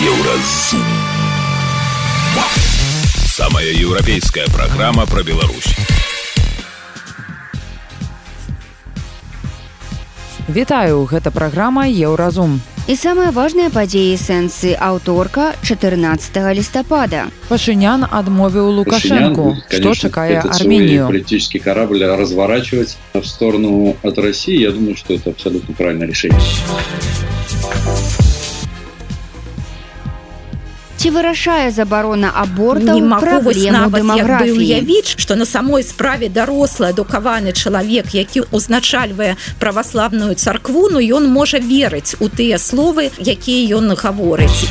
Еўразум. Самая еўрапейская праграма пра Беларусь. Вітаю, гэта праграма Еўразум. І самыя важныя падзеі сэнсы аўторка 14 лістапада. Пашынян адмовіў Лукашенко, что чакае Армению. политический корабль разворачивать в сторону от России, я думаю, что это абсолютно правильное решение. Ці вырашае забарона абортаў праблему дэмаграфіі уявіць что на самой справе дарослы адукаваны чалавек які узначальвае праваславную царкву ну ён можа верыць у тыя словы якія ён гаворыць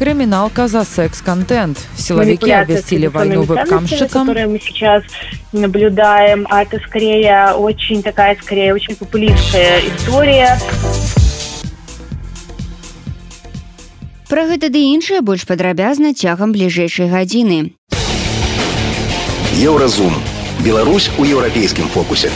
Криминалка за секс-контент. Силовики обвестили войну вебкамщикам. которые мы сейчас наблюдаем, а это скорее очень такая, скорее очень популистская история. Пра гэта ды іншае больш падрабязна цягам бліжэйшай гадзіны. Еўразум. Беларусь у еўрапейскім фокусе.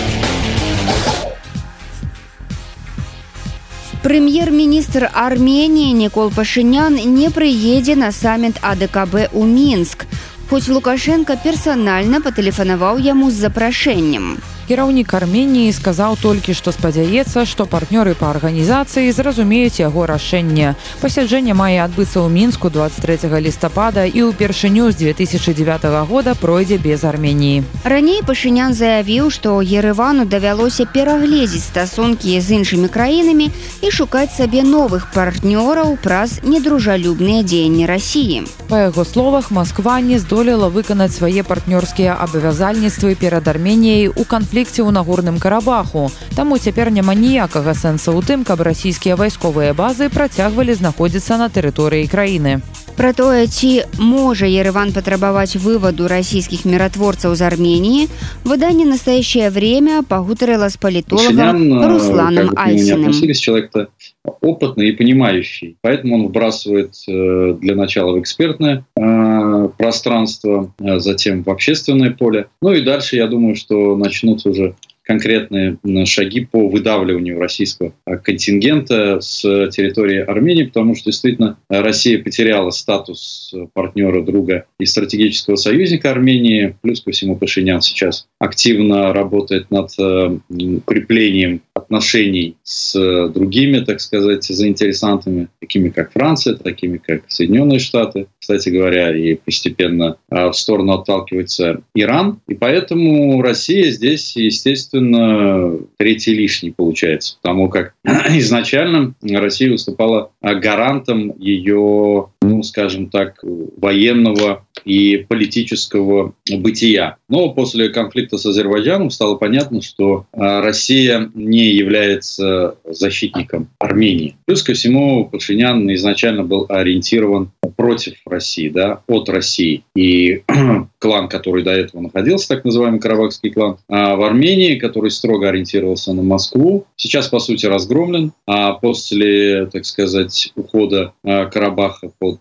Прэм'ер-міністр Арменіі Нікол Пашынян не прыедзе на саміт АДКБ ў Мінск. Хоць Лукашенко персанальна патэлефанаваў яму з запрашэннем. Кіраўнік Арменіі сказаў толькі, што спадзяецца, што партнёры па арганізацыі зразумеюць яго рашэнне. Пасяджэнне мае адбыцца ў мінску 23 лістапада і ўпершыню з 2009 года пройдзе без Арменіі. Раней Пашынян заявіў, што Ерывану давялося перагледзець стасункі з іншымі краінамі і шукаць сабе новых партнёраў праз недружалюбныя дзеянні рассіі. Па яго словах Масква не здолела выканаць свае партнёрскія абавязальніцтвы перад Арменіяй у канфлікце канфлікце ў нагорным карабаху. Таму цяпер няма ніякага сэнса ў тым, каб расійскія вайсковыя базы працягвалі знаходзіцца на тэрыторыі краіны. Пра тое, ці можа Ерыван патрабаваць вываду расійскіх міратворцаў з Арменіі, выданне настоящее время пагутарыла з палітолагам Пашинян, Русланом как бы к нему не Айсиным. относились, человек-то опытный и понимающий. Поэтому он вбрасывает э, для начала в экспертное э, пространство, э, затем в общественное поле. Ну и дальше, я думаю, что начнутся уже конкретные шаги по выдавливанию российского э, контингента с территории Армении, потому что действительно э, Россия потеряла статус э, партнера, друга и стратегического союзника Армении. Плюс ко всему Пашинян сейчас активно работает над э, укреплением отношений с э, другими, так сказать, заинтересантами, такими как Франция, такими как Соединенные Штаты, кстати говоря, и постепенно э, в сторону отталкивается Иран. И поэтому Россия здесь, естественно, третий лишний получается, потому как изначально Россия выступала гарантом ее, ну, скажем так, военного и политического бытия. Но после конфликта с Азербайджаном стало понятно, что э, Россия не является защитником Армении. Плюс ко всему, Пашинян изначально был ориентирован против России, да, от России. И клан, который до этого находился, так называемый Карабахский клан, а в Армении, который строго ориентировался на Москву, сейчас, по сути, разгромлен. А после, так сказать, ухода а, Карабаха под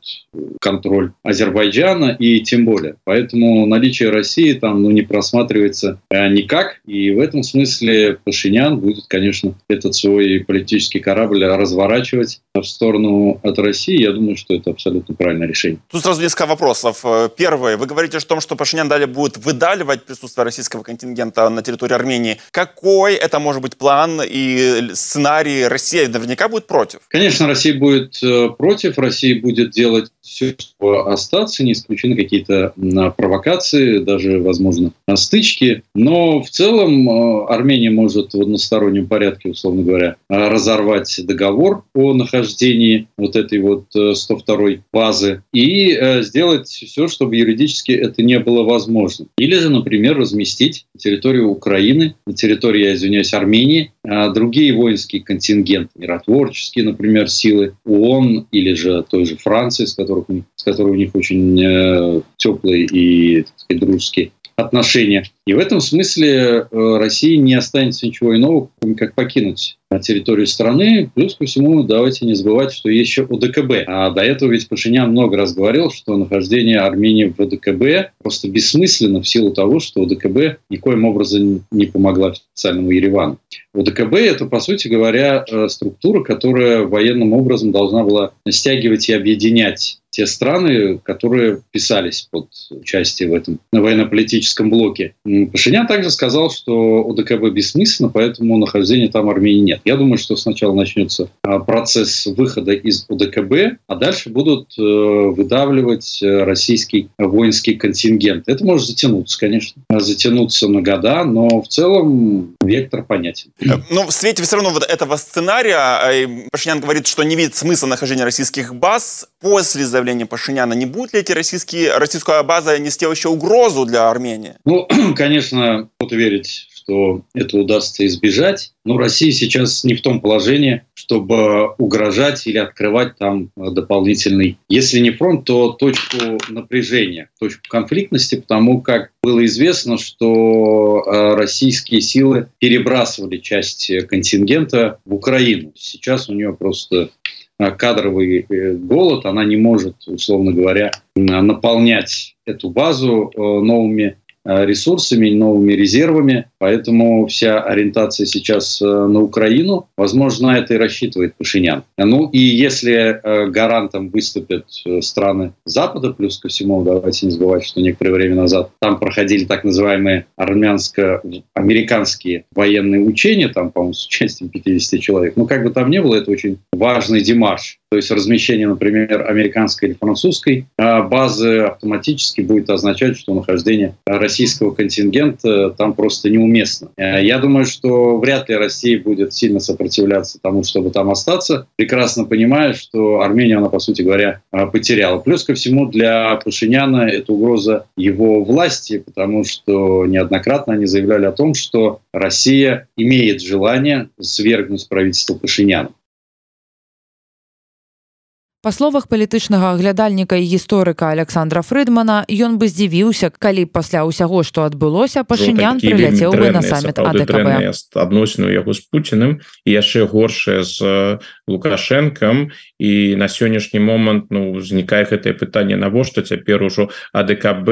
контроль Азербайджана и тем более. Поэтому наличие России там ну, не просматривается а, никак. И в этом смысле Пашинян будет, конечно, этот свой политический корабль разворачивать в сторону от России. Я думаю, что это абсолютно правильное решение. Тут сразу несколько вопросов. Э, Первый. Вы говорите о том, что Пашинян далее будет выдаливать присутствие российского контингента на территории Армении. Какой это может быть план и сценарий? Россия наверняка будет против. Конечно, Россия будет э, против, Россия будет делать все, чтобы остаться, не исключены какие-то м, провокации, даже, возможно, стычки. Но в целом э, Армения может в одностороннем порядке, условно говоря, э, разорвать договор о нахождении вот этой вот э, 102 базы и э, сделать все, чтобы юридически это не было возможно. Или же, например, разместить территорию Украины, на территории, я извиняюсь, Армении, э, другие воинские контингенты, миротворческие, например, силы ООН или же той же Франции, с, которых, с которой у них очень э, теплые и так сказать, дружеские отношения. И в этом смысле России не останется ничего иного, как покинуть территорию страны. Плюс ко всему, давайте не забывать, что есть еще ОДКБ. А до этого ведь Пашинян много раз говорил, что нахождение Армении в ОДКБ просто бессмысленно в силу того, что ОДКБ никоим образом не помогла официальному Еревану. ОДКБ – это, по сути говоря, э, структура, которая военным образом должна была стягивать и объединять те страны, которые писались под участие в этом военно-политическом блоке. Пашинян также сказал, что ОДКБ бессмысленно, поэтому нахождения там Армении нет. Я думаю, что сначала начнется а, процесс выхода из ОДКБ, а дальше будут э, выдавливать э, российский воинский контингент. Это может затянуться, конечно, затянуться на года, но в целом вектор понятен. Но в свете все равно вот этого сценария Пашинян говорит, что не видит смысла нахождения российских баз после заявления Пашиняна. Не будет ли эти российские, российская база нести вообще угрозу для Армении? Ну, конечно, вот верить что это удастся избежать. Но Россия сейчас не в том положении, чтобы угрожать или открывать там дополнительный, если не фронт, то точку напряжения, точку конфликтности, потому как было известно, что э, российские силы перебрасывали часть контингента в Украину. Сейчас у нее просто э, кадровый э, голод, она не может, условно говоря, наполнять эту базу новыми Э, ресурсами, новыми резервами. Поэтому вся ориентация сейчас э, на Украину. Возможно, на это и рассчитывает Пашинян. Ну и если э, гарантом выступят страны Запада, плюс ко всему, давайте не забывать, что некоторое время назад там проходили так называемые армянско-американские военные учения, там, по-моему, с участием 50 человек. Ну, как бы там ни было, это очень важный демарш то есть размещение, например, американской или французской а, базы автоматически будет означать, что нахождение российского контингента там просто неуместно. А, я думаю, что вряд ли Россия будет сильно сопротивляться тому, чтобы там остаться, прекрасно понимая, что Армения, она, по сути говоря, а, потеряла. Плюс ко всему для Пашиняна это угроза его власти, потому что неоднократно они заявляли о том, что Россия имеет желание свергнуть правительство Пашиняна. Па словах палітычнага аглядальніка і гісторыка Александра Фрыдмана ён бы здзівіўся калі пасля ўсяго што адбылося пашынян прыляцеў бы на саміт АДКБ. адносіну яго з Пуціным і яшчэ горшае з лукашэнкам. І на сённяшні момант ну узнікае гэтае пытанне навошта цяпер ужо АДКБ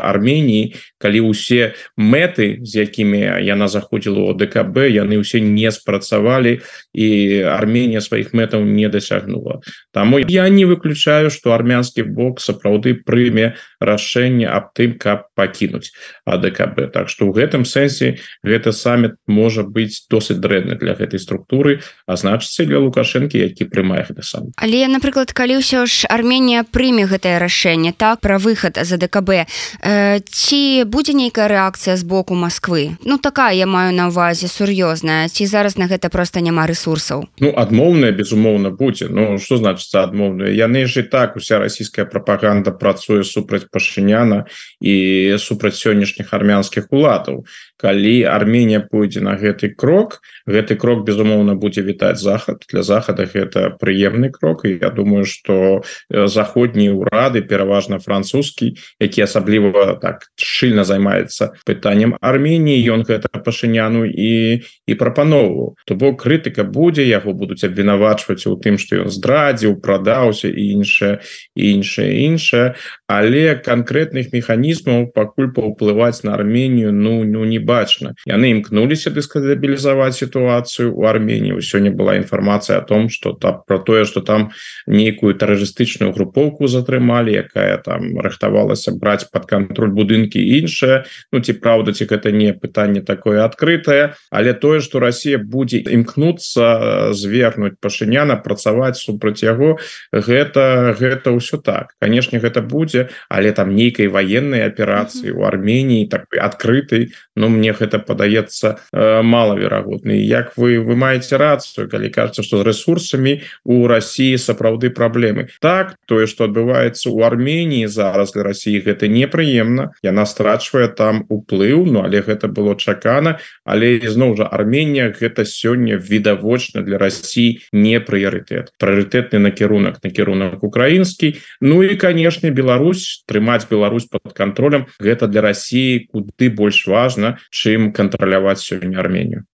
Арменіі калі ўсе мэты з якімі яна заходзіла ў ДКБ яны ўсе не спрацавалі і Арменія сваіх мэтаў не дасягнула. Таму я не выключаю что армянскі бок сапраўды прыме рашэнне аб тым каб пакінуць АДКБ Так что ў гэтым сэнсе гэта саміт можа быць досыць дрэнны для гэтай структуры а значыцца для лукашэнкі які прымае гэта сам але напрыклад калі ўсё ж Арменія прыме гэтае рашэнне так пра выхад за ДКБ э, ці будзе нейкая рэакцыя з боку Москвы Ну такая я маю на увазе сур'ёзная. Ці зараз на гэта просто няма ресурсаў Ну адмоўная безумоўна будзе. Ну что значится адмоўная мовную яны ж і так уся расійская прапаганда працуе супраць пашыняна і супраць сённяшніх армянскіх уладаў калі Арменія пойдзе на гэты крок гэты крок безумоўна будзе вітаць захад. Для захада гэта прыемны крок і я думаю что заходнія ўрады пераважна французскі які асабліва так шчыльна займаецца пытанням Арменіі ён гэта пашыняну і і прапанову то бок крытыка будзе яго будуць абвінавачваць у тым што ён здрадзіў прадаўся іншае іншае іншае але канкрэтных механізмаў пакуль паўплываць на Арменію ну ну не бачна. Яны імкнуліся дыскадабілізаваць сітуацыю у Арменії сёння была інфармацыя о том что так про тое что там нейкую тэрарыстычную групоўку затрымалі якая там рыхтавалася браць под контроль будынкі іншая Ну ці праўда ці гэта не пытанне такое адкрытае. Але тое что Россия будзе імкнуцца звернуть пашыняна працаваць супраць яго гэта гэта ўсё так. Канешне гэта будзе але там нейкай военной аперацыі у Армении так адкрытой но мне гэта падаецца э, малаверагодны як вы вы маеце рацыю калі кажется что з ресурсамі у Росіі сапраўды праблемы. Так тое что адбываецца у Армении зараз для России гэта непрыемна. Яна страчвае там уплыў Ну але гэта было чакана. Але ізноў жа Армения гэта сёння відавочна для России не прыярытэт. Прыоритетны накірунак накірунак украінскі. Ну і конечно Беларусь трымаць Беларусь под контролем гэта для России куды больш важно чым кантраляваць сёння Армению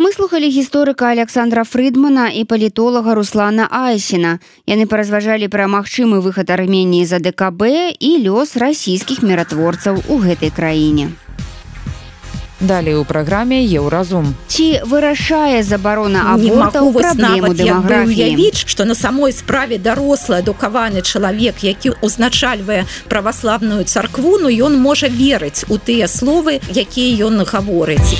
Мы слухали гісторыка Александра Фрыдмана і палітолага Руслана Айсена. Яны паразважалі пра магчымы выхад Арменіі за ДКБ і лёс расійскіх міратворцаў у гэтай краіне. Далей у праграме еўразум. Ці вырашае забарона абортаў праблему дэмаграфіі. што на самой справе дарослы адукаваны чалавек, які ўзначальвае праваславную царкву, ну ён можа верыць у тыя словы, якія ён гаворыць.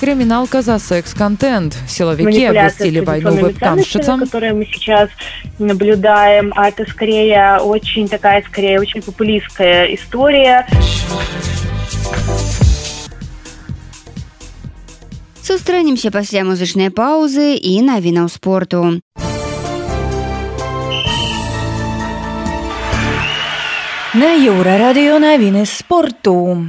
Криминалка за секс-контент. Силовики обвестили войну веб-камщицам. которые мы сейчас наблюдаем, а это скорее очень такая, скорее очень популистская история. Сустрэнемся пасля музычнай паўзы і навінаў спорту. На еўрарадыё навіны спорту.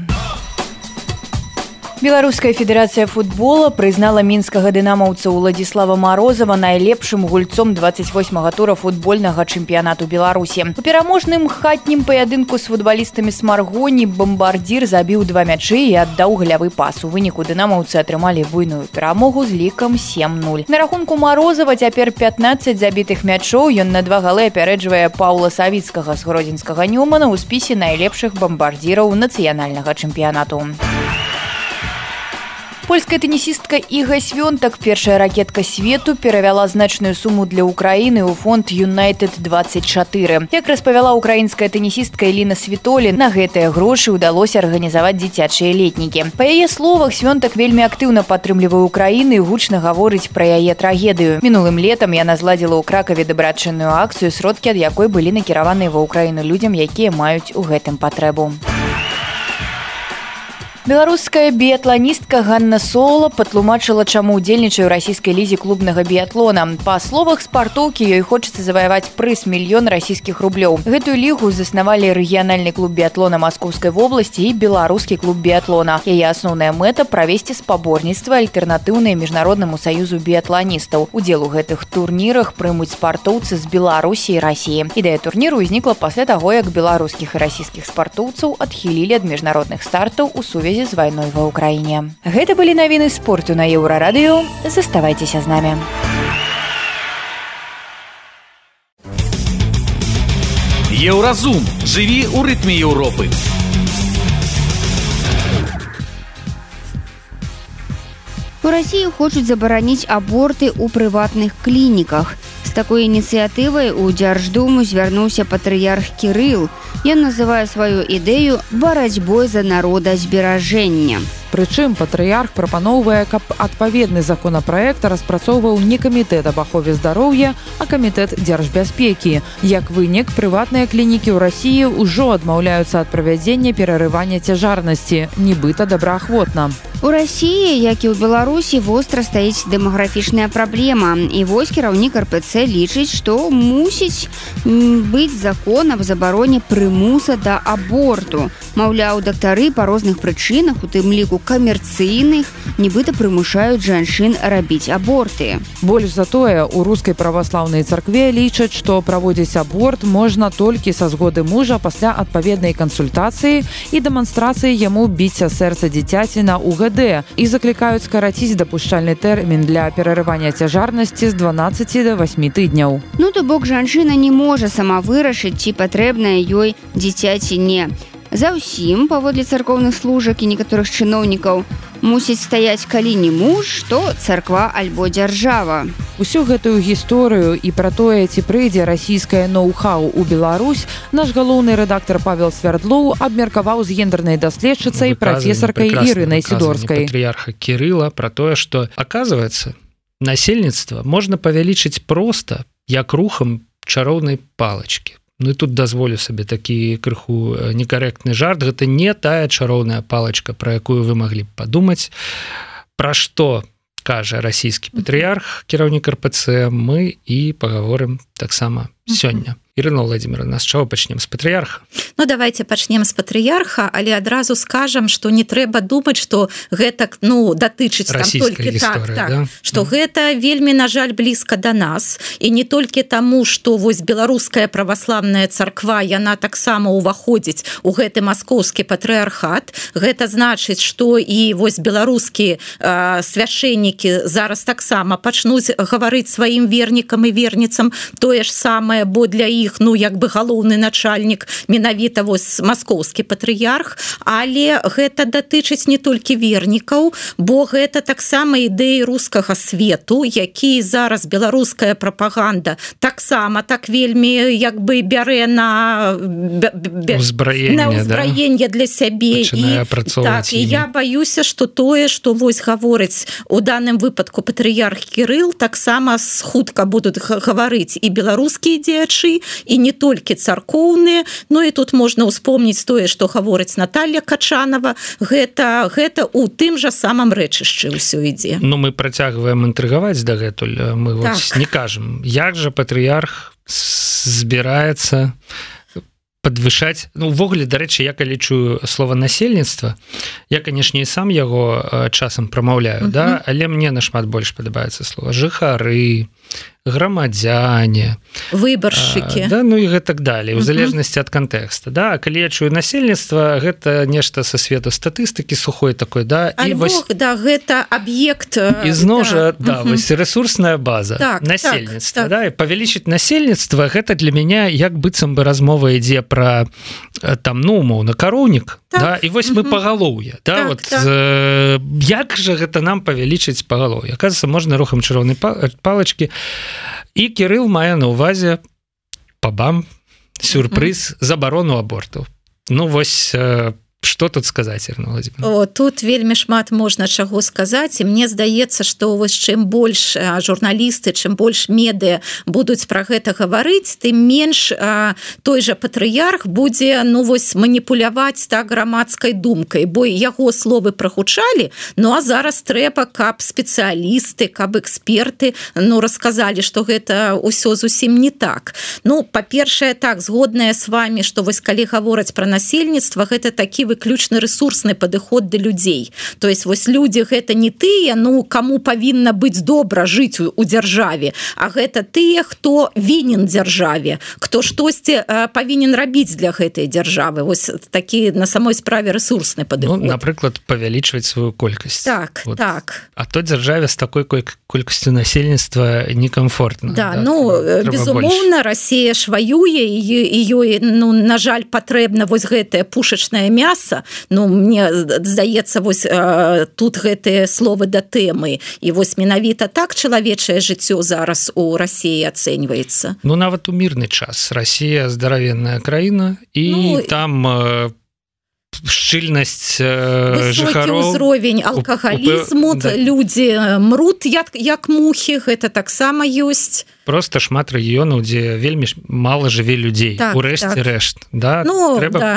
Беларуская федэрацыя футбола прызнала мінскага дынамаўца ўладзіслава марозова найлепшым гульцом 28 тура футбольнага чэмпіянату беларусі. У пераможным хатнім паядынку з футбалістамі смаргоні бомбардзір забіў два мячы і аддаў галявы пас. У выніку дынамаўцы атрымалі буйную перамогу з лікам 70 на рахунку марозова цяпер 15 забітых мячоў. Ён на два галы апярэджвае паула савіцкага з гродзенскага нюмана ў спісе найлепшых бомбардзіраў нацыянальнага чэмпіянату польская тенісістка іга свёнтак. Першая ракетка свету перавяла значную суму для ўкраіны ў фонд юнайтед 24 як распавяла украінская тенісістка Эліна світолі на гэтыя грошы ўдалося арганізаваць дзіцячыя летнікі па яе словах свёнтак вельмі актыўна падтрымлівае украіны гучна гаворыць пра яе трагедыю мінулым летам яна зладзіла ў кракаве дабрачынную акцыю сродкі ад якой былі накіраваныя ва ўкраіну людзям якія маюць у гэтым патрэбу беларуская біятланістка Ганна сола патлумачыла чаму удзельнічаю расійскай лізе клубнага біятлона. Па словах спартоўкі ёй хочацца заваяваць прыз мільён расійскіх рублёў. Гэтую лігу заснавалі рэгіянальны клуб біятлона маскоўскай вобласці і беларускі клуб біятлона. Яе асноўная мэта правесці спаборніцтва альтэрнатыўныя міжнароднаму саюзу біятланістаў. Удзел у гэтых турнірах прымуць спартоўцы з беларусі і рассіі ідэя турніру ўзнікла пасля таго як беларускіх і расійскіх спартоўцаў адхілілі ад міжнародных стартаў у сувязі сувязі з вайной ва ўкраіне. Гэта былі навіны спорту на еўрарадыё, заставайцеся з намі. Еўразум жыві ў рытме Еўропы. У рассіі хочуць забараніць аборты ў прыватных клініках. Такой ініцыятывай у дзярждуму звярнуўся патрыярх Кірыл. Ён называе сваю ідэю барацьбой за народазберажэння. Прычым патрыярх прапаноўвае, каб адпаведны законапраект распрацоўваў не камітэт аб ахове здароўя, а камітэт дзяржбяспекі. Як вынік прыватныя клінікі ў рассіі ўжо адмаўляюцца ад правядзення перарывання цяжарнасці, нібыта добраахвотна. У рассіі, як і ў Беларусі востра стаіць дэмаграфічная праблема. І вось кіраўнік РПЦ лічыць, што мусіць быць закон аб забароне прымуса да аборту. Маўляў, дактары па розных прычынах, у тым ліку камерцыйных нібыта прымушаюць жанчын рабіць аборты больш затое у рускай праваслаўнай царкве лічаць што праводзіць аборт можна толькі са згоды мужа пасля адпаведнай кансультацыі і дэманстрацыі яму біцця сэрца дзіцяці на угд і заклікаюць скараціць дапушчальны тэрмін для перарывання цяжарнасці з 12 до 8 тыдняў. Ну то бок жанчына не можа сама вырашыць ці патрэбная ёй дзіцяці не За ўсім паводле царкоўных служак і некаторых чыноўнікаў мусіць стаяць калі не муж, то царква альбо дзяржава. Усю гэтую гісторыю і пра тое, ці прыйдзе расійскае ноу-хау у Беларусь, наш галоўны рэдактор Павел Свярдлоў абмеркаваў з гендернай даследчыцай прафесаркай Ірынай Сідорскай патрыарха Кірыла пра тое, што аказваецца насельніцтва можна павялічыць проста як рухам чароўнай палачкі Ну тут дазволю сабе такі крыху некарэктны жарт. Гэта не тая чароўная палачка про якую вы маглі б падумаць. Пра што кажа расійскі патрыярх кіраўнік рпц мы і паговорым таксама сёння Ірына владимировна з чаго пачнем з патрыярха Ну давайте пачнем з патрыярха але адразу скажам что не трэба думаць что гэтак ну датычыць толькі так, так, да? что mm. гэта вельмі на жаль блізка до нас і не толькі таму что вось беларуская праваславная царква яна таксама уваходзіць у гэты маскоўскі патрыархат гэта значыць что і вось беларускі свяшчэннікі зараз таксама пачнуць гаварыць сваім вернікам і верніцам тое ж самае бо для іх іх ну як бы галоўны начальнік менавіта вось маскоўскі патрыярх. Але гэта датычыць не толькі вернікаў бо гэта таксама ідэі рускага свету які зараз беларуская прапаганда таксама так вельмі як бы бярэ на узбраенне да? для сябе. І, так, і я баюся что тое что вось гаворыць у данным выпадку патрыярх кирилл таксама хутка будуць гаварыць і беларускія дзеячы і не толькі царкоўныя. Ну і тут можна ўспомніць тое што гаворыць Наталья качанова. Гэта гэта у тым жа самым рэчышчы ўсё ідзе. Ну мы працягваем інтрыгаваць дагэтуль. Мы так. не кажам як жа патрыярх збіраецца подвышаць ну увогуле дарэчы я калі чую слова насельніцтва я канешне і сам яго часам прамаўляю uh -huh. да але мне нашмат больш падабаецца слова жыхары грамадзяне выбаршчыкі. Да ну і гэтак далей у залежнасці ад кантэкста да. Калі я чую насельніцтва гэта нешта са свету статыстыкі сухой такой да і вось да гэта аб'ект ізноў жа да, да вось ресурсная база так, насельніцтва так, так. да. І павялічыць насельніцтва гэта для мяне як быццам бы размова ідзе пра там ну умоўна кароўнік так. да і вось мы пагалоўе да так, вот так. Э, як жа гэта нам павялічыць пагалоўе? Аказацца можна рухам чырвонай палачкі. І кирилл мае на увазе пабам сюрпрыз забарону аборту. Ну вось по что тут сказать О, тут вельмі шмат можна чаго сказаць і мне здаецца что вось чым больш журналісты чым больш меды будуць про гэта гаварыць тым менш а, той жа патрыярх будзе ну вось маніпуляваць так грамадскай думкай. Бо яго словы прагучалі Ну а зараз трэба каб спецыялісты каб эксперты ну расказалі что гэта ўсё зусім не так. Ну па-першае так згодная с вами что вось калі гавораць про насельніцтва гэта такі выключна ресурсны падыход да людзей. То есть вось люди гэта не тыя ну кому павінна быць добра жыць у, дзяржаве а гэта тыя хто вінен дзяржаве кто штосьці павінен рабіць для гэтай дзяржавы. Вось такі на самой справе ресурсны падыход. ну, напрыклад павялічваць сваю колькасць. Так вот. так. А то дзяржаве з такой колькасцю насельніцтва некомфортна. Да, да ну безумоўна Россия ж ваюе і ёй ну на жаль патрэбна вось гэтае пушачнае мясо мяса Ну мне здаецца вось тут гэтыя словы да тэмы. І вось менавіта так чалавечае жыццё зараз у Росіі ацэньваецца. Ну нават у мірны час. Росія здаравенная краіна і ну, там по шчыльнасць жыхароў узровень алкагалізму да. людзі мрут як як мухі гэта таксама ёсць просто шмат рэгіёнаў дзе вельмі мала жыве людзей так, урэшце так. рэшт да ну, трэба... да.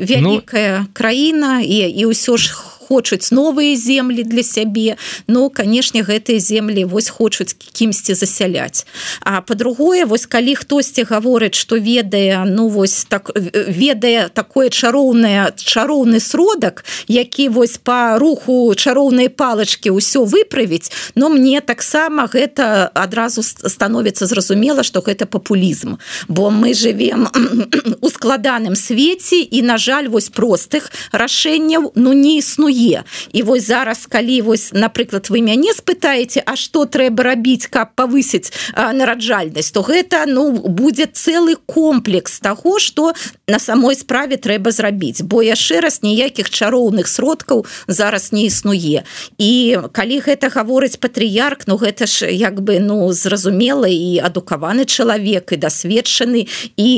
вялікая ну... краіна і і ўсё ж хоча хочуць новыя землі для сябе но канешне гэтыя землі вось хочуць кімсьці засяляць. А по-другое вось калі хтосьці гаворыць что ведае ну вось так ведае такое чароўнае чароўны сродак які вось по руху чароўнай палачки ўсё выправіць но мне таксама гэта адразу становіцца зразумела что гэта папулізм. Бо мы живвем у складаным свеце і на жаль вось простых рашэнняў ну не існуе існуе і вось зараз калі вось напрыклад вы мяне спытаеце А что трэба рабіць каб павысіць нараджальнасць то гэта ну будзе цэлы комплекс того что на самой справе трэба зрабіць. Бо яшчэ раз ніякіх чароўных сродкаў зараз не існуе. І калі гэта гаворыць патрыярк Ну гэта ж як бы ну зразумела і адукаваны чалавек і дасведчаны і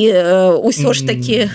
ўсё ж таки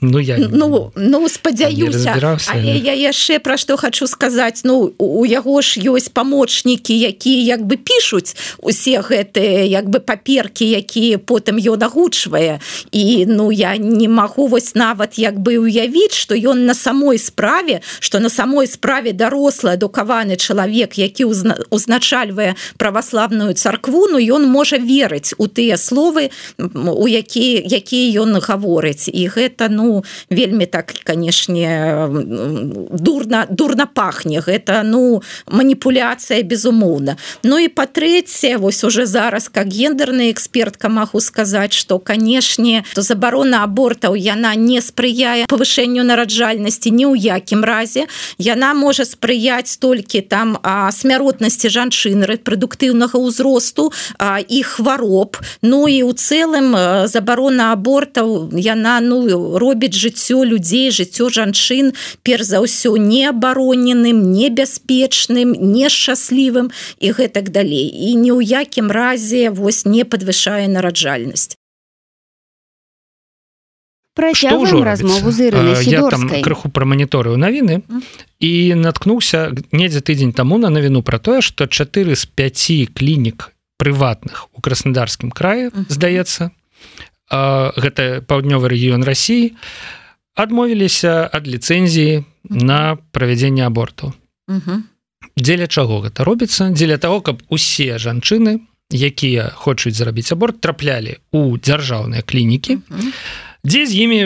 ну я ну ну спадзяюся. Я яшчэ яшчэ пра што хочу сказаць ну у яго ж ёсць памочнікі якія як бы пішуць усе гэтыя як бы паперкі якія потым ён агучвае. І ну я не магу вось нават як бы уявіць что ён на самой справе что на самой справе дарослы адукаваны чалавек які узначальвае праваславную царкву Ну ён можа верыць у тыя словы у якія якія ён гаворыць. І гэта ну вельмі так канешне дурна дурна пахне. Гэта ну маніпуляцыя безумоўна. Ну і па-трэцяе вось уже зараз как гендерны экспертка магу сказаць что канешне то забарона абортаў яна не спрыяе павышэнню нараджальнасці ні ў якім разе. Яна можа спрыяць толькі там смяротнасці жанчын рэпрадуктыўнага ўзросту і хвароб. Ну і у цэлым забарона абортаў яна ну робіць жыццё людзей жыццё жанчын перш за ўсё неабароненым небяспечным нешчаслівым і гэтак далей. І ні ў якім разе вось не падвышае нараджальнасць. Размову з крыху пра маніторыю навіны і наткнуўся недзе тыдзень таму на навіну пра тое што 4 з 5 клінік прыватных у краснодарскім краі здаецца гэта паўднёвы рэгіён Росіі адмовіліся ад ліцэнзіі на правядзенне аборту дзеля чаго гэта робіцца? Дзеля того каб усе жанчыны якія хочуць зарабіць аборт траплялі у дзяржаўныя клінікі дзе з імі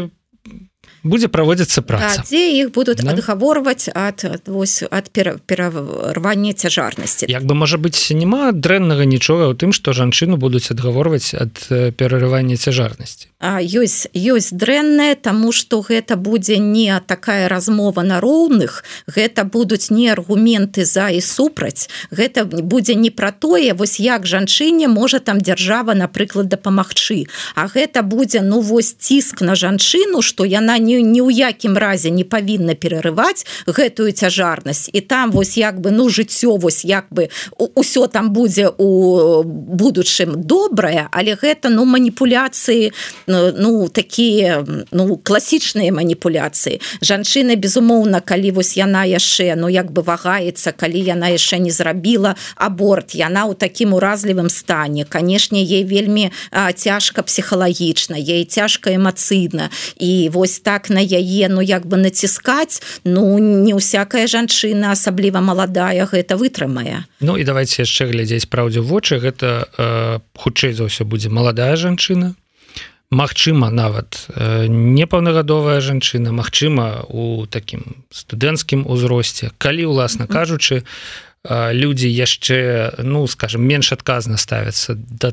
будзе праводзіцца праца. Дзе іх будуць да? адгаворваць ад вось ад перарвання цяжарнасці як бы можа быць няма дрэннага нічога ў тым што жанчыну будуць адгаворваць ад перарывання цяжарнасці. Ёсць ёсць дрэнная тому что гэта будзе не такая размова на роўных гэта будуць не аргументы за і супраць гэта будзе не пра тое вось як жанчыне можа там дзяржава напрыклад дапамагчы. А гэта будзе ну вось ціск на жанчыну что яна не ні ў якім разе не павінна перарываць гэтую цяжарнасць. І там вось як бы ну жыццё вось як бы ўсё там будзе у будучым добрае але гэта ну маніпуляцыі ну такія ну класічныя маніпуляцыі. Жанчына безумоўна калі вось яна яшчэ ну як бы вагаецца калі яна яшчэ не зрабіла аборт яна ў такім уразлівым стане. Канешне ей вельмі цяжка псіхалагічна ей цяжка эмацыйна. І вось так на яе ну як бы націскаць. Ну не ўсякая жанчына асабліва маладая гэта вытрымае. Ну і давайте яшчэ глядзець праўдзе вочы. Гэта э, хутчэй за ўсё будзе маладая жанчына. Магчыма нават э, непаўнагадовая жанчына. Магчыма у такім студэнцкім узросце. Калі уласна кажучы э, людзі яшчэ ну скажем менш адказна ставяцца да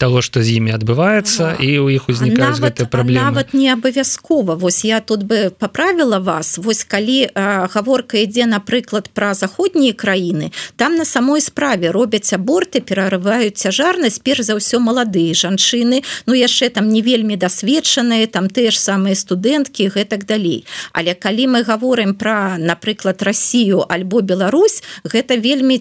того что з імі адбываецца і у іх узнікаюць гэты праблемы нават не абавязкова вось я тут бы поправила вас. Вось калі а, гаворка ідзе напрыклад пра заходнія краіны там на самой справе робяць аборты перарываюць цяжарнасць перш за ўсё маладыя жанчыны ну яшчэ там не вельмі дасведчаныя там ты ж самыя студэнткі гэтак далей. Але калі мы гаворым про напрыклад Россию альбо Беларусь гэта вельмі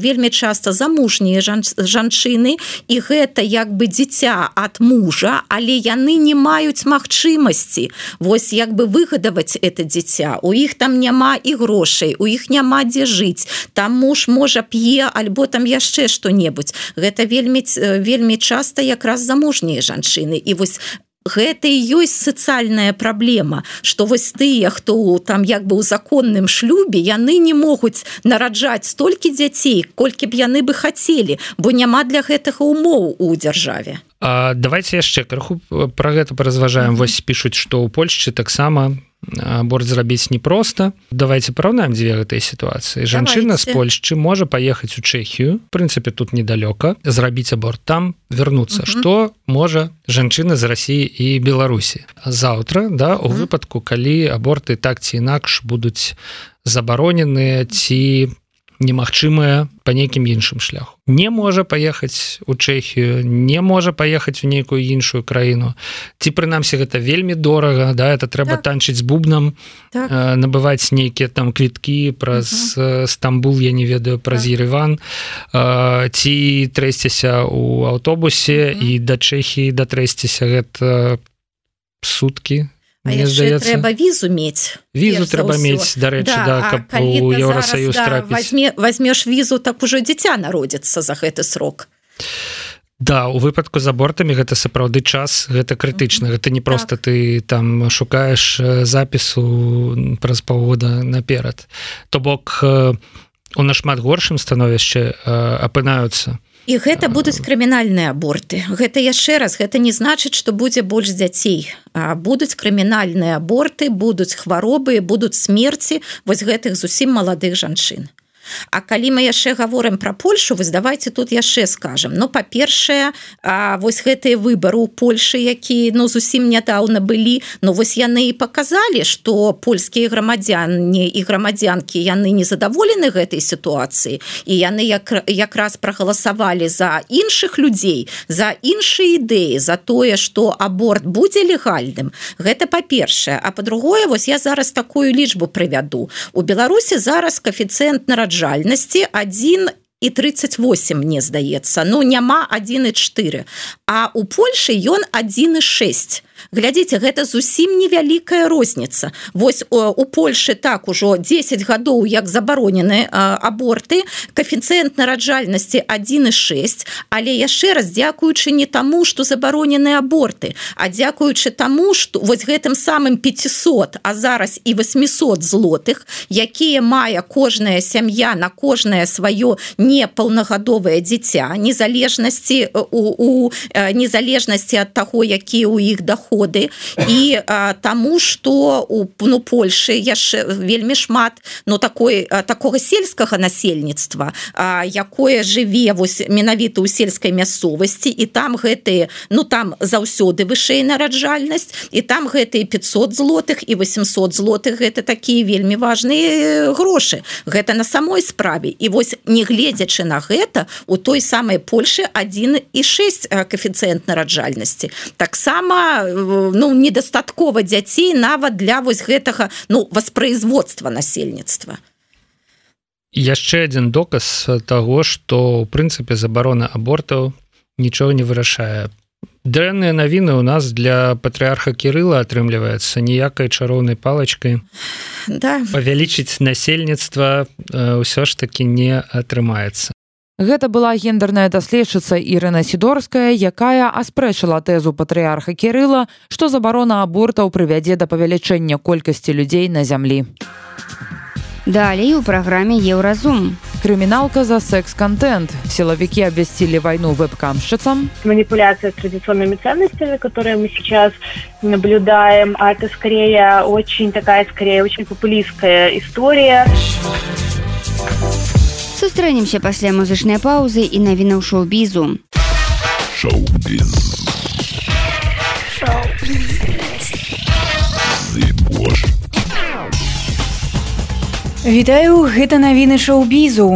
вельмі часто замужнія жанчыны і гэта як бы дзіця ад мужа але яны не маюць магчымасці. Восьось як бы выгадаваць это дзіця. У іх там няма і грошай у іх няма дзе жыць. Там муж можа п'е альбо там яшчэ што-небудзь. Гэта вельмі вельмі часта якраз замужнія жанчыны. І вось гэта і ёсць сацыяльная праблема что вось тыя хто там як бы ў законным шлюбе яны не могуць нараджаць столькі дзяцей колькі б яны бы хацелі бо няма для гэтага умоў у дзяржаве А давайте яшчэ крыху про гэта паразважаем mm -hmm. вось пишутць что ў Польшчы таксама аборт зрабіць непросто давайте параўнаем дзве гэтай сітуацыі. Жанчына з Польшчы можа паехаць у Чэхію прынцыпе тут недалёка зрабіць аборт там вернуться что можа жанчына з Росіі і Беларусі? Заўтра да у выпадку калі аборты так ці інакш будуць забароненыя ці немагчымая по нейкім іншым шляху не можа паехаць у Чэхію не можа паехаць у нейкую іншую краіну ці прынамсі гэта вельмі дорага да это трэба так. танчыць з бубнам так. э, набываць нейкія там квіткі праз -huh. Стамбул я не ведаю праз так. Ереван э, ці трэсціся у аўтобусе -huh. і да Чэхіі датрэсціся гэта суткі трэба візу мець візу трэба мець дарэчы да, да, у Еўросаюз да, возьме возьмеш візу так ужо дзіця народзіцца за гэты срок. Да у выпадку з абортамі гэта сапраўды час гэта крытычна. Гэта не просто так. ты там шукаеш запісу праз паўгода наперад. То бок у нашмат горшым становішча апынаюцца і гэта будуць крымінальныя аборты. Гэта яшчэ раз гэта не значыць што будзе больш дзяцей. Будуць крымінальныя аборты будуць хваробы будуць смерці вось гэтых зусім маладых жанчын А калі мы яшчэ гаворым пра Польшу вы давайте тут яшчэ скажем Ну па-першае вось гэтыя выбары ў Польшы які ну зусім нядаўна былі Ну вось яны і показалі что польскія грамадзяне і грамадзянкі яны незадаволены гэтай сітуацыі і яны як якраз прагаласавалі за іншых людзей за іншыя ідэі за тое что аборт будзе легальным. Гэта па-першае. А по-другое вось я зараз такую лічбу прывяду. У Беларусі зараз коэфіцыент нараджання раджальнасці один і 38 мне здаецца ну няма 1,4 а у Польшы ён 1,6 глядзіце гэта зусім невялікая розніца. Восьось у Польшы так ужо 10 гадоў як забаронены аборты. Коэфіцыент нараджальнасці 1,6 але яшчэ раз дзякуючы не таму что забаронены аборты а дзякуючы таму что вось гэтым самым 500 а зараз і 800 злотых якія мае кожная сям'я на кожнае сваё непаўнагадовае дзіця незалежнасці у, у незалежнасці ад таго якія ў іх доходы доходы. І а, таму что у ну Польшы яшчэ вельмі шмат но ну, такой такого сельскага насельніцтва якое жыве вось менавіта ў сельскай мясцовасці і там гэтые ну там заўсёды вышэй нараджальнасць і там гэтые 500 злотых і 800 злотых гэта такія вельмі важные грошы. Гэта на самой справе. І вось не гледзячы на гэта у той самой Польшы 1 і 6 коэфіцыент нараджальнасці. Таксама ну недастаткова дзяцей нават для вось гэтага ну воспроизводства насельніцтва. Яшчэ один доказ того что у прынцыпе забарона абортаў нічого не вырашае дрэнныя навіны у нас для патрыарха кирилла атрымліваецца ніякай чароўнай палачкой да. павялічыць насельніцтва ўсё ж таки не атрымаецца Гэта была гендерная даследчыца Ірына сідорская, якая аспрэчыла тэзу патрыарха Кірыла, што забарона абортаў прывядзе да павелічэння колькасці людзей на зямлі. Далей у праграме Еўразум. Крыміналка за секс-контент. Силовики обвестили войну веб-камщицам. Манипуляция традиционными ценностями, которые мы сейчас наблюдаем, а это скорее очень такая, скорее очень популистская история. Сустрэнемся пасля музычнай паўзы і навінаў шоу-бізу. Вітаю гэта навіны шоу-бізу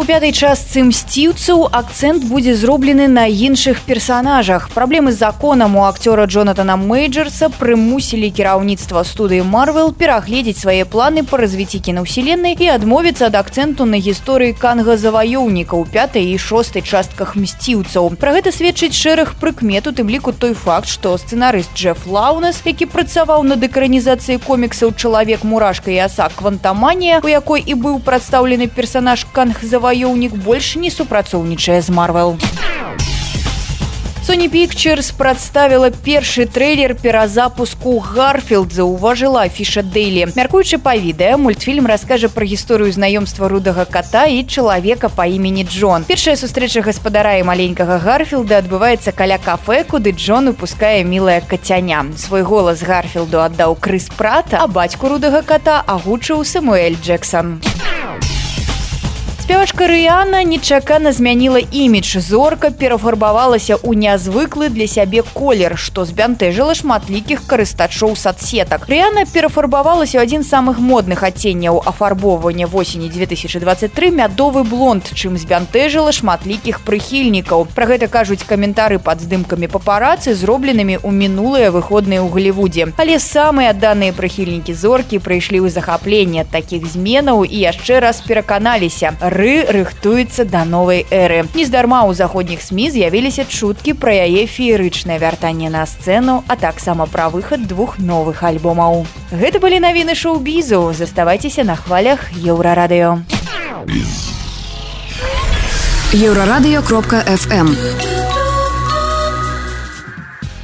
У пятай частцы мсціўцаў акцэнт будзе зроблены на іншых персанажах. Праблемы з законам у акцёра Джонатана Мейджерса прымусілі кіраўніцтва студыі Марвел перагледзець свае планы па развіцці кінаўселеннай і адмовіцца ад акцэнту на гісторыі канга-заваёўніка ў пятай і шостай частках мсціўцаў. Пра гэта сведчыць шэраг прыкмет у тым ліку той факт, што сцэнарыст Джеф Лаунас, які працаваў над экранізацыяй коміксаў чалавек мурашка і аса квантаманія, у якой і быў прадстаўлены персанаж канг-заваёўніка заваёўнік больш не супрацоўнічае з марвел. Sony Pictures прадставіла першы трэйлер перазапуску гарфілд заўважыла фіша дэйлі мяркуючы па відэа мультфільм раскажа пра гісторыю знаёмства рудага кота і чалавека па імені Джон. Першая сустрэча гаспадара і маленькага гарфілда адбываецца каля кафе куды Джон упускае мілая кацяня. Свой голас гарфілду аддаў крыс прата а бацьку рудага кота агучыў самуэль Джексон спявачка рыяна нечакана змяніла імідж. Зорка перафарбавалася ў нязвыклы для сябе колер што збянтэжыла шматлікіх карыстачоў садсетак. Рыяна перафарбавалася адзін з самых модных адценняў афарбоўвання восені 2023 мядовы блонд чым збянтэжыла шматлікіх прыхільнікаў. Про гэта кажуць каментары пад здымкамі папарацы зробленымі ў мінулыя выходныя ў галівудзе але самыя даныя прыхільнікі зоркі прыйшлі ў захапленне такіх зменаў і яшчэ раз пераканаліся тры рыхтуецца да новай эры. Нездарма ў заходніх сМ з'явіліся чуткі пра яе феерычнае вяртанне на сцэну а таксама пра выхад двух новых альбомаў. Гэта былі навіны шоу-бізу. Заставайцеся на хвалях еўрарадыё. Еўрарадыё кропка фм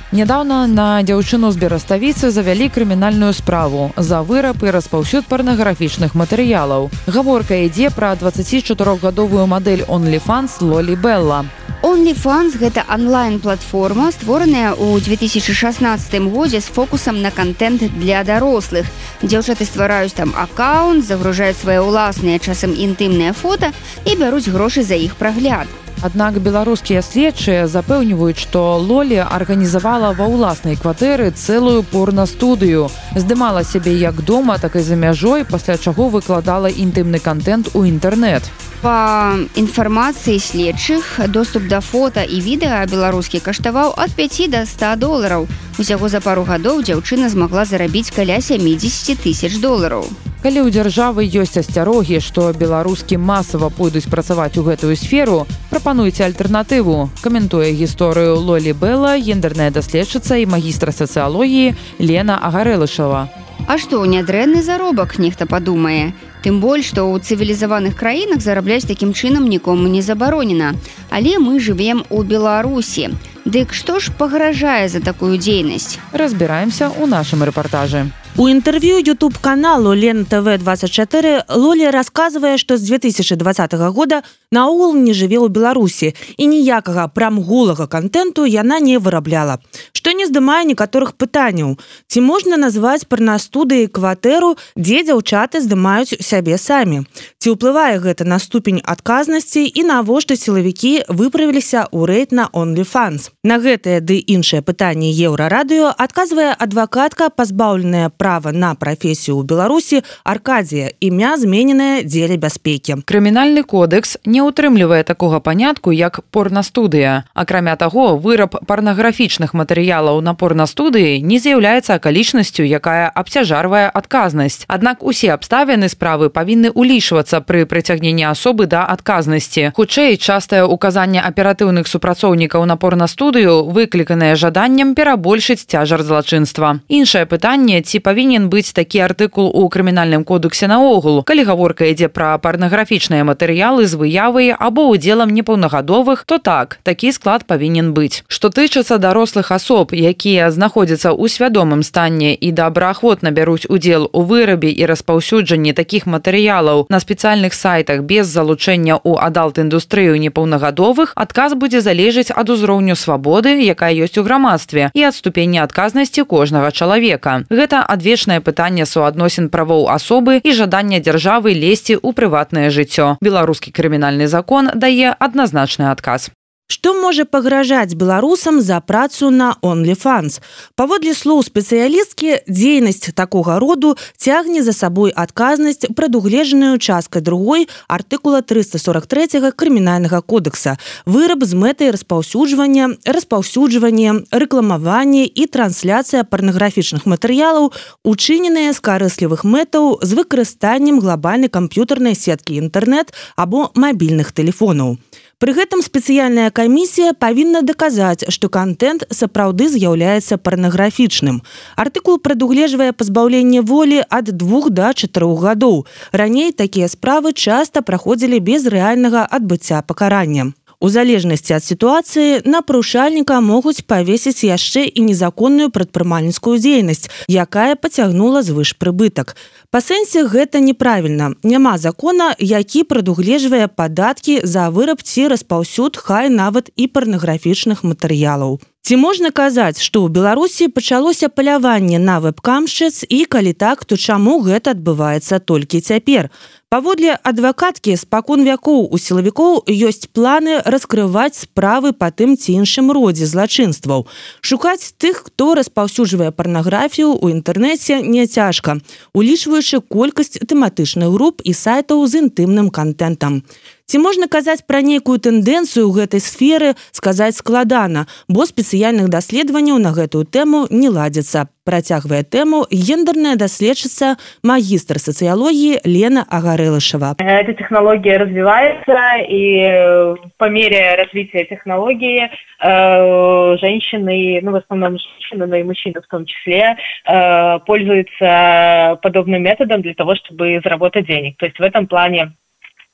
Нядаўна на дзяўчыну з бераставіцы завялі крымінальную справу за выраб і распаўсюд парнаграфічных матэрыялаў. Гаворка ідзе пра 24гадовую мадэль онліфанс Лолі Белла. OnlyFans гэта онлайн-платформа, створаная ў 2016 годзе з фокусам на контент для дарослых. Дзяўчаты ствараюць там аккаунт, загружаюць свае ўласныя часам інтымныя фота і бяруць грошы за іх прагляд. Аднак беларускія следчыя запэўніваюць, што Лолі арганізавала ва ўласнай кватэры цэлую порнастудыю. Здымала сябе як дома, так і за мяжой, пасля чаго выкладала інтымны контент у інтэрнэт. Па інфармацыі следчых доступ да фота і відэа беларускі каштаваў ад 5 до 100 долараў. Усяго за пару гадоў дзяўчына змагла зарабіць каля 70 тысяч долараў. Калі ў дзяржавы ёсць асцярогі, што беларускі масава пойдуць працаваць у гэтую сферу, прапануйце альтэрнатыву. Каментуе гісторыю Лолі Бла, гендерная даследчыца і магістра сацыялогіі Лена Агарэлышава. А што нядрэнны заробак нехта падумае. Тым больш, што ў цывілізаваных краінах зарабляць такім чынам нікому не забаронена. Але мы жывем у Беларусі. Дык што ж пагражае за такую дзейнасць? Разбіраемся ў нашым рэпартажы. У інтэрв'ю youtube каналу лен тв 24 лолі расказвае што з 2020 года наогул не жыве ў беларусі. І ніякага прамгулага контенту яна не вырабляла што не здымае некаторых пытанняў. Ці можна назваць парнастудыі кватэру дзе дзяўчаты здымаюць сябе самі? Ці ўплывае гэта на ступень адказнасці і навошта сілавікі выправіліся ў рэйд на onlyfans? На гэтае ды іншае пытанне еўрарадыё адказвае адвакатка пазбаўленая права на прафесію ў беларусі аркадія імя змененае дзеля бяспекі. Крымінальны кодекс не ўтрымлівае такога панятку як порнастудыя акрамя таго выраб парнаграфічных матэрыялаў на порнастудыі не з'яўляецца акалічнасцю якая абцяжарвае адказнасць. Аднак усе абставіны справы павінны улічвацца пры прыцягненні асобы да адказнасці. Хутчэй частае указанне аператыўных супрацоўнікаў на порнастудыю выкліканае жаданнем перабольшыць цяжар злачынства. Іншае пытанне ці павінен быць такі артыкул у крымінальным кодексе наогул калі гаворка ідзе пра парнаграфічныя матэрыялы з выявай або удзелам непаўнагадовых то так такі склад павінен быць. Што тычыцца дарослых асоб якія знаходзяцца ў свядомым стане і добраахвотна бяруць удзел у вырабе і распаўсюджанні такіх матэрыялаў. На спецыяльных сайтах без залучэння ў адалт індустрыю непаўнагадовых адказ будзе залежыць ад узроўню свабоды якая ёсць у грамадстве і ад ступені адказнасці кожнага чалавека. Гэта ад вечнае пытанне суадносін правоў асобы і жадання дзяржавы лезці ў прыватнае жыццё. Беларускі крымінальны закон дае адназначны адказ Што можа пагражаць беларусам за працу на онліфанс. Паводле слоў спецыялісткі дзейнасць такога роду цягне за сабой адказнасць прадугледжаную часткай другой артыкула 343 крымінальнага кодекса. Выраб з мэтай распаўсюджвання, распаўсюджванне, рэкламаванне і трансляцыя парнаграфічных матэрыялаў, учыненыя з карыслівых мэтаў з выкарыстаннем глобальнай камп'ютарнай сеткі інтэрнэт або мабільных тэлефонаў. Пры гэтым спецыяльная камісія павінна даказаць, што контент сапраўды з'яўляецца парнаграфічным. Артыкул прадугледжвае пазбаўленне волі ад двух да чатырох гадоў. Раней такія справы часта праходзілі без рэальнага адбыцця пакарання. У залежнасці ад сітуацыі на парушальніка могуць павесіць яшчэ і незаконную прадпрымальніцкую дзейнасць, якая пацягнула звыш прыбытак. Па сэнсе гэта неправільна. Няма закона, які прадугледжвае падаткі за выраб ці распаўсюд хай нават і парнаграфічных матэрыялаў. Ці можна казаць, што ў Беларусі пачалося паляванне на веб-камшчыц і калі так, то чаму гэта адбываецца толькі цяпер. Паводле адвакаткі спакон вякоў у сілавікоў ёсць планы раскрываць справы па тым ці іншым родзе злачынстваў. Шукаць тых, хто распаўсюджвае парнаграфію ў інтэрнэце не цяжка, улічваючы колькасць тэматычных груп і сайтаў з інтымным контентам. Ці можна казаць пра нейкую тэндэнцыю ў гэтай сферы сказаць складана бо спецыяльных даследаванняў на гэтую тэму не ладзіцца працягвае тэму гендерная даследчыца магістр сацыялогіі Лена Агарылышева. Эта технология развивается, и по мере развития технологии э, женщины, ну, в основном женщины, но и мужчины в том числе, э, пользуются подобным методом для того, чтобы заработать денег. То есть в этом плане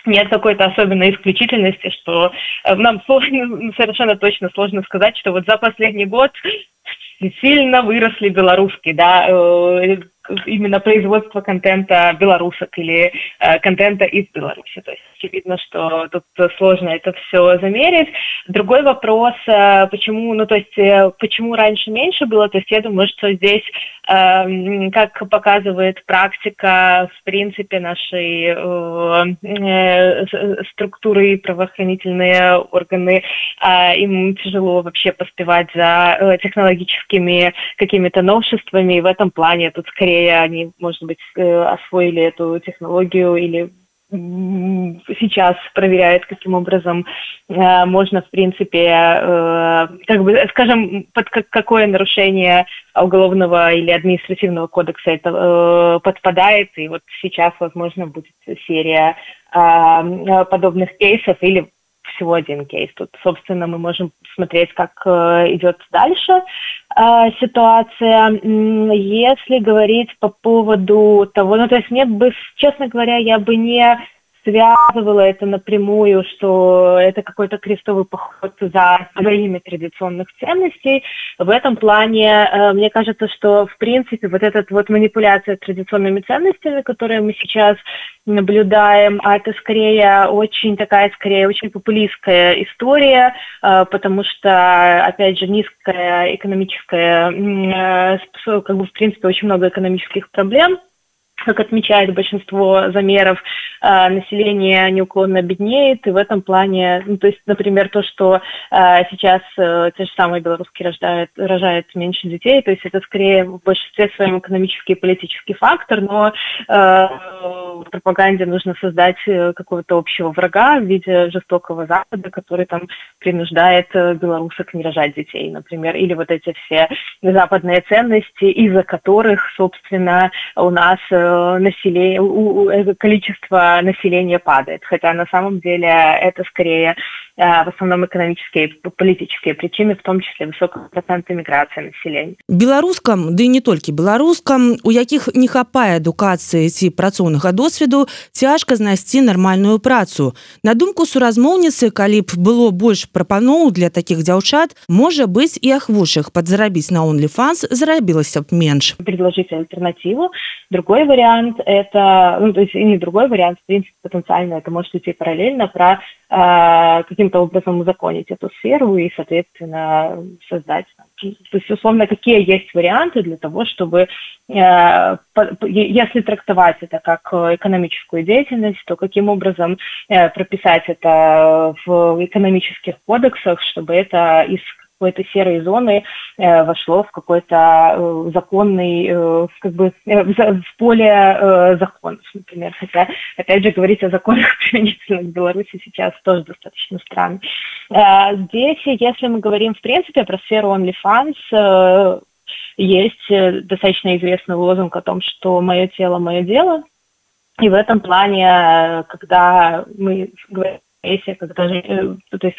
нет какой-то особенной исключительности, что э, нам сложно, совершенно точно сложно сказать, что вот за последний год сильно выросли белорусские, да, э, именно производство контента белорусок или э, контента из Беларуси. То есть очевидно, что тут сложно это все замерить. Другой вопрос, э, почему, ну то есть э, почему раньше меньше было, то есть я думаю, что здесь, э, как показывает практика, в принципе, нашей э, э, структуры правоохранительные органы, э, им тяжело вообще поспевать за э, технологическими какими-то новшествами, и в этом плане тут скорее скорее они, может быть, э, освоили эту технологию или сейчас проверяет, каким образом э, можно, в принципе, э, как бы, скажем, под как, какое нарушение уголовного или административного кодекса это э, подпадает, и вот сейчас, возможно, будет серия э, подобных кейсов или всего один кейс. Тут, собственно, мы можем смотреть, как э, идет дальше э, ситуация. Если говорить по поводу того, ну, то есть мне бы, честно говоря, я бы не связывала это напрямую, что это какой-то крестовый поход за своими традиционных ценностей. В этом плане, э, мне кажется, что, в принципе, вот эта вот манипуляция традиционными ценностями, которые мы сейчас наблюдаем, а это скорее очень такая, скорее очень популистская история, э, потому что, опять же, низкая экономическая, э, как бы, в принципе, очень много экономических проблем, как отмечает большинство замеров, э, население неуклонно беднеет, и в этом плане, ну, то есть, например, то, что э, сейчас э, те же самые белорусские рождают, рожают меньше детей, то есть это скорее в большинстве своем экономический и политический фактор, но в пропаганде нужно создать какого-то общего врага в виде жестокого Запада, который там принуждает белорусок не рожать детей, например, или вот эти все западные ценности, из-за которых, собственно, у нас население, количество населения падает. Хотя на самом деле это скорее в основном экономические и политические причины, в том числе высокий процент эмиграции населения. Беларускам, да и не только беларускам, у якіх не хапае адукацыі ці працоўнага досведу, цяжка знайсці нармальную працу. На думку суразмоўніцы, калі б было больш прапаноў для такіх дзяўчат, можа быць і ахвочых падзарабіць на OnlyFans зарабілася б менш. Предложить альтернативу. Другой вариант это, ну, то есть и не другой вариант, в принципе, потенциально это может идти параллельно про каким-то образом узаконить эту сферу и, соответственно, создать. То есть, условно, какие есть варианты для того, чтобы, э, если трактовать это как экономическую деятельность, то каким образом э, прописать это в экономических кодексах, чтобы это из какой-то серой зоны э, вошло в какой-то э, законный, э, как бы в, поле законов, например. Хотя, опять же, говорить о законах применительно к Беларуси сейчас тоже достаточно странно. Здесь, если мы говорим, в принципе, про сферу OnlyFans, есть достаточно известный лозунг о том, что мое тело, мое дело. И в этом плане, когда мы говорим если когда то есть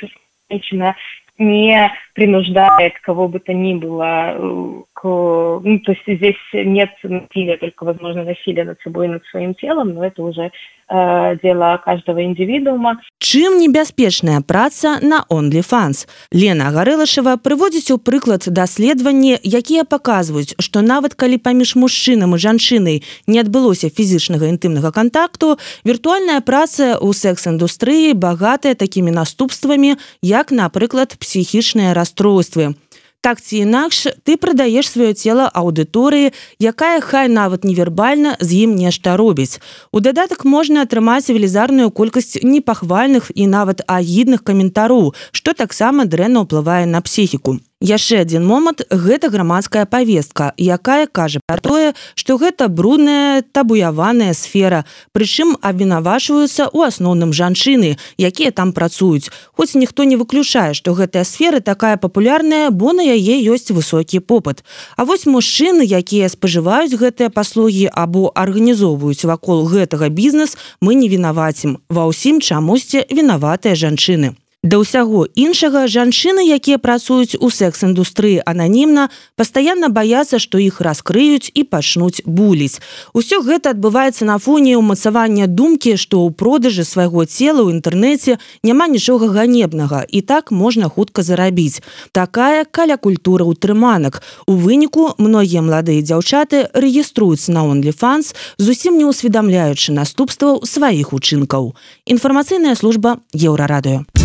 женщина не принуждает кого бы то ни было э, к... Ну, то есть здесь нет насилия, только, возможно, насилие над собой и над своим телом, но это уже дело каждого индивидуума. Чым небяспечная праца на OnlyFans? Лена Гарэлашева прыводзіць у прыклад даследаванні, якія паказваюць, што нават калі паміж мужчынам і жанчынай не адбылося фізічнага інтымнага кантакту, віртуальная праца ў секс-індустрыі багатая такімі наступствамі, як, напрыклад, псіхічныя расстройствы. Так ці інакш ты прадаеш сваё цела аўдыторыі, якая хай нават невербальна з ім нешта робіць. У дадатак можна атрымаць велізарную колькасць непахвальных і нават агідных каментароў, што таксама дрэнна ўплывае на псіхіку. Яшчэ один момант. Гэта грамадская повестка якая кажа про тое что гэта брудная табуяваная сфера прычым абвінавашваюцца у асноўным жанчыны якія там працуюць. Хоць ніхто не выключае что гэтая сфера такая популярная бо на яе ёсць высокі попыт. А вось мужчыны якія спажываюць гэтыя паслугі або арганізоўваюць вакол гэтага бізнес мы не вінавацім. Ва ўсім чамусьці вінаватыя жанчыны Да ўсяго іншага жанчыны, якія працуюць у секс-індустрыі ананімна, пастаянна баяцца, што іх раскрыюць і пачнуць буліць. Усё гэта адбываецца на фоне ўмацавання думкі, што ў продажы свайго цела ў інтэрнэце няма нічога ганебнага і так можна хутка зарабіць. Такая каля культура ўтрыманак. У выніку многія маладыя дзяўчаты рэгіструюцца на OnlyFans, зусім не ўсведамляючы наступстваў сваіх учынкаў. Інфармацыйная служба еўрарадыё.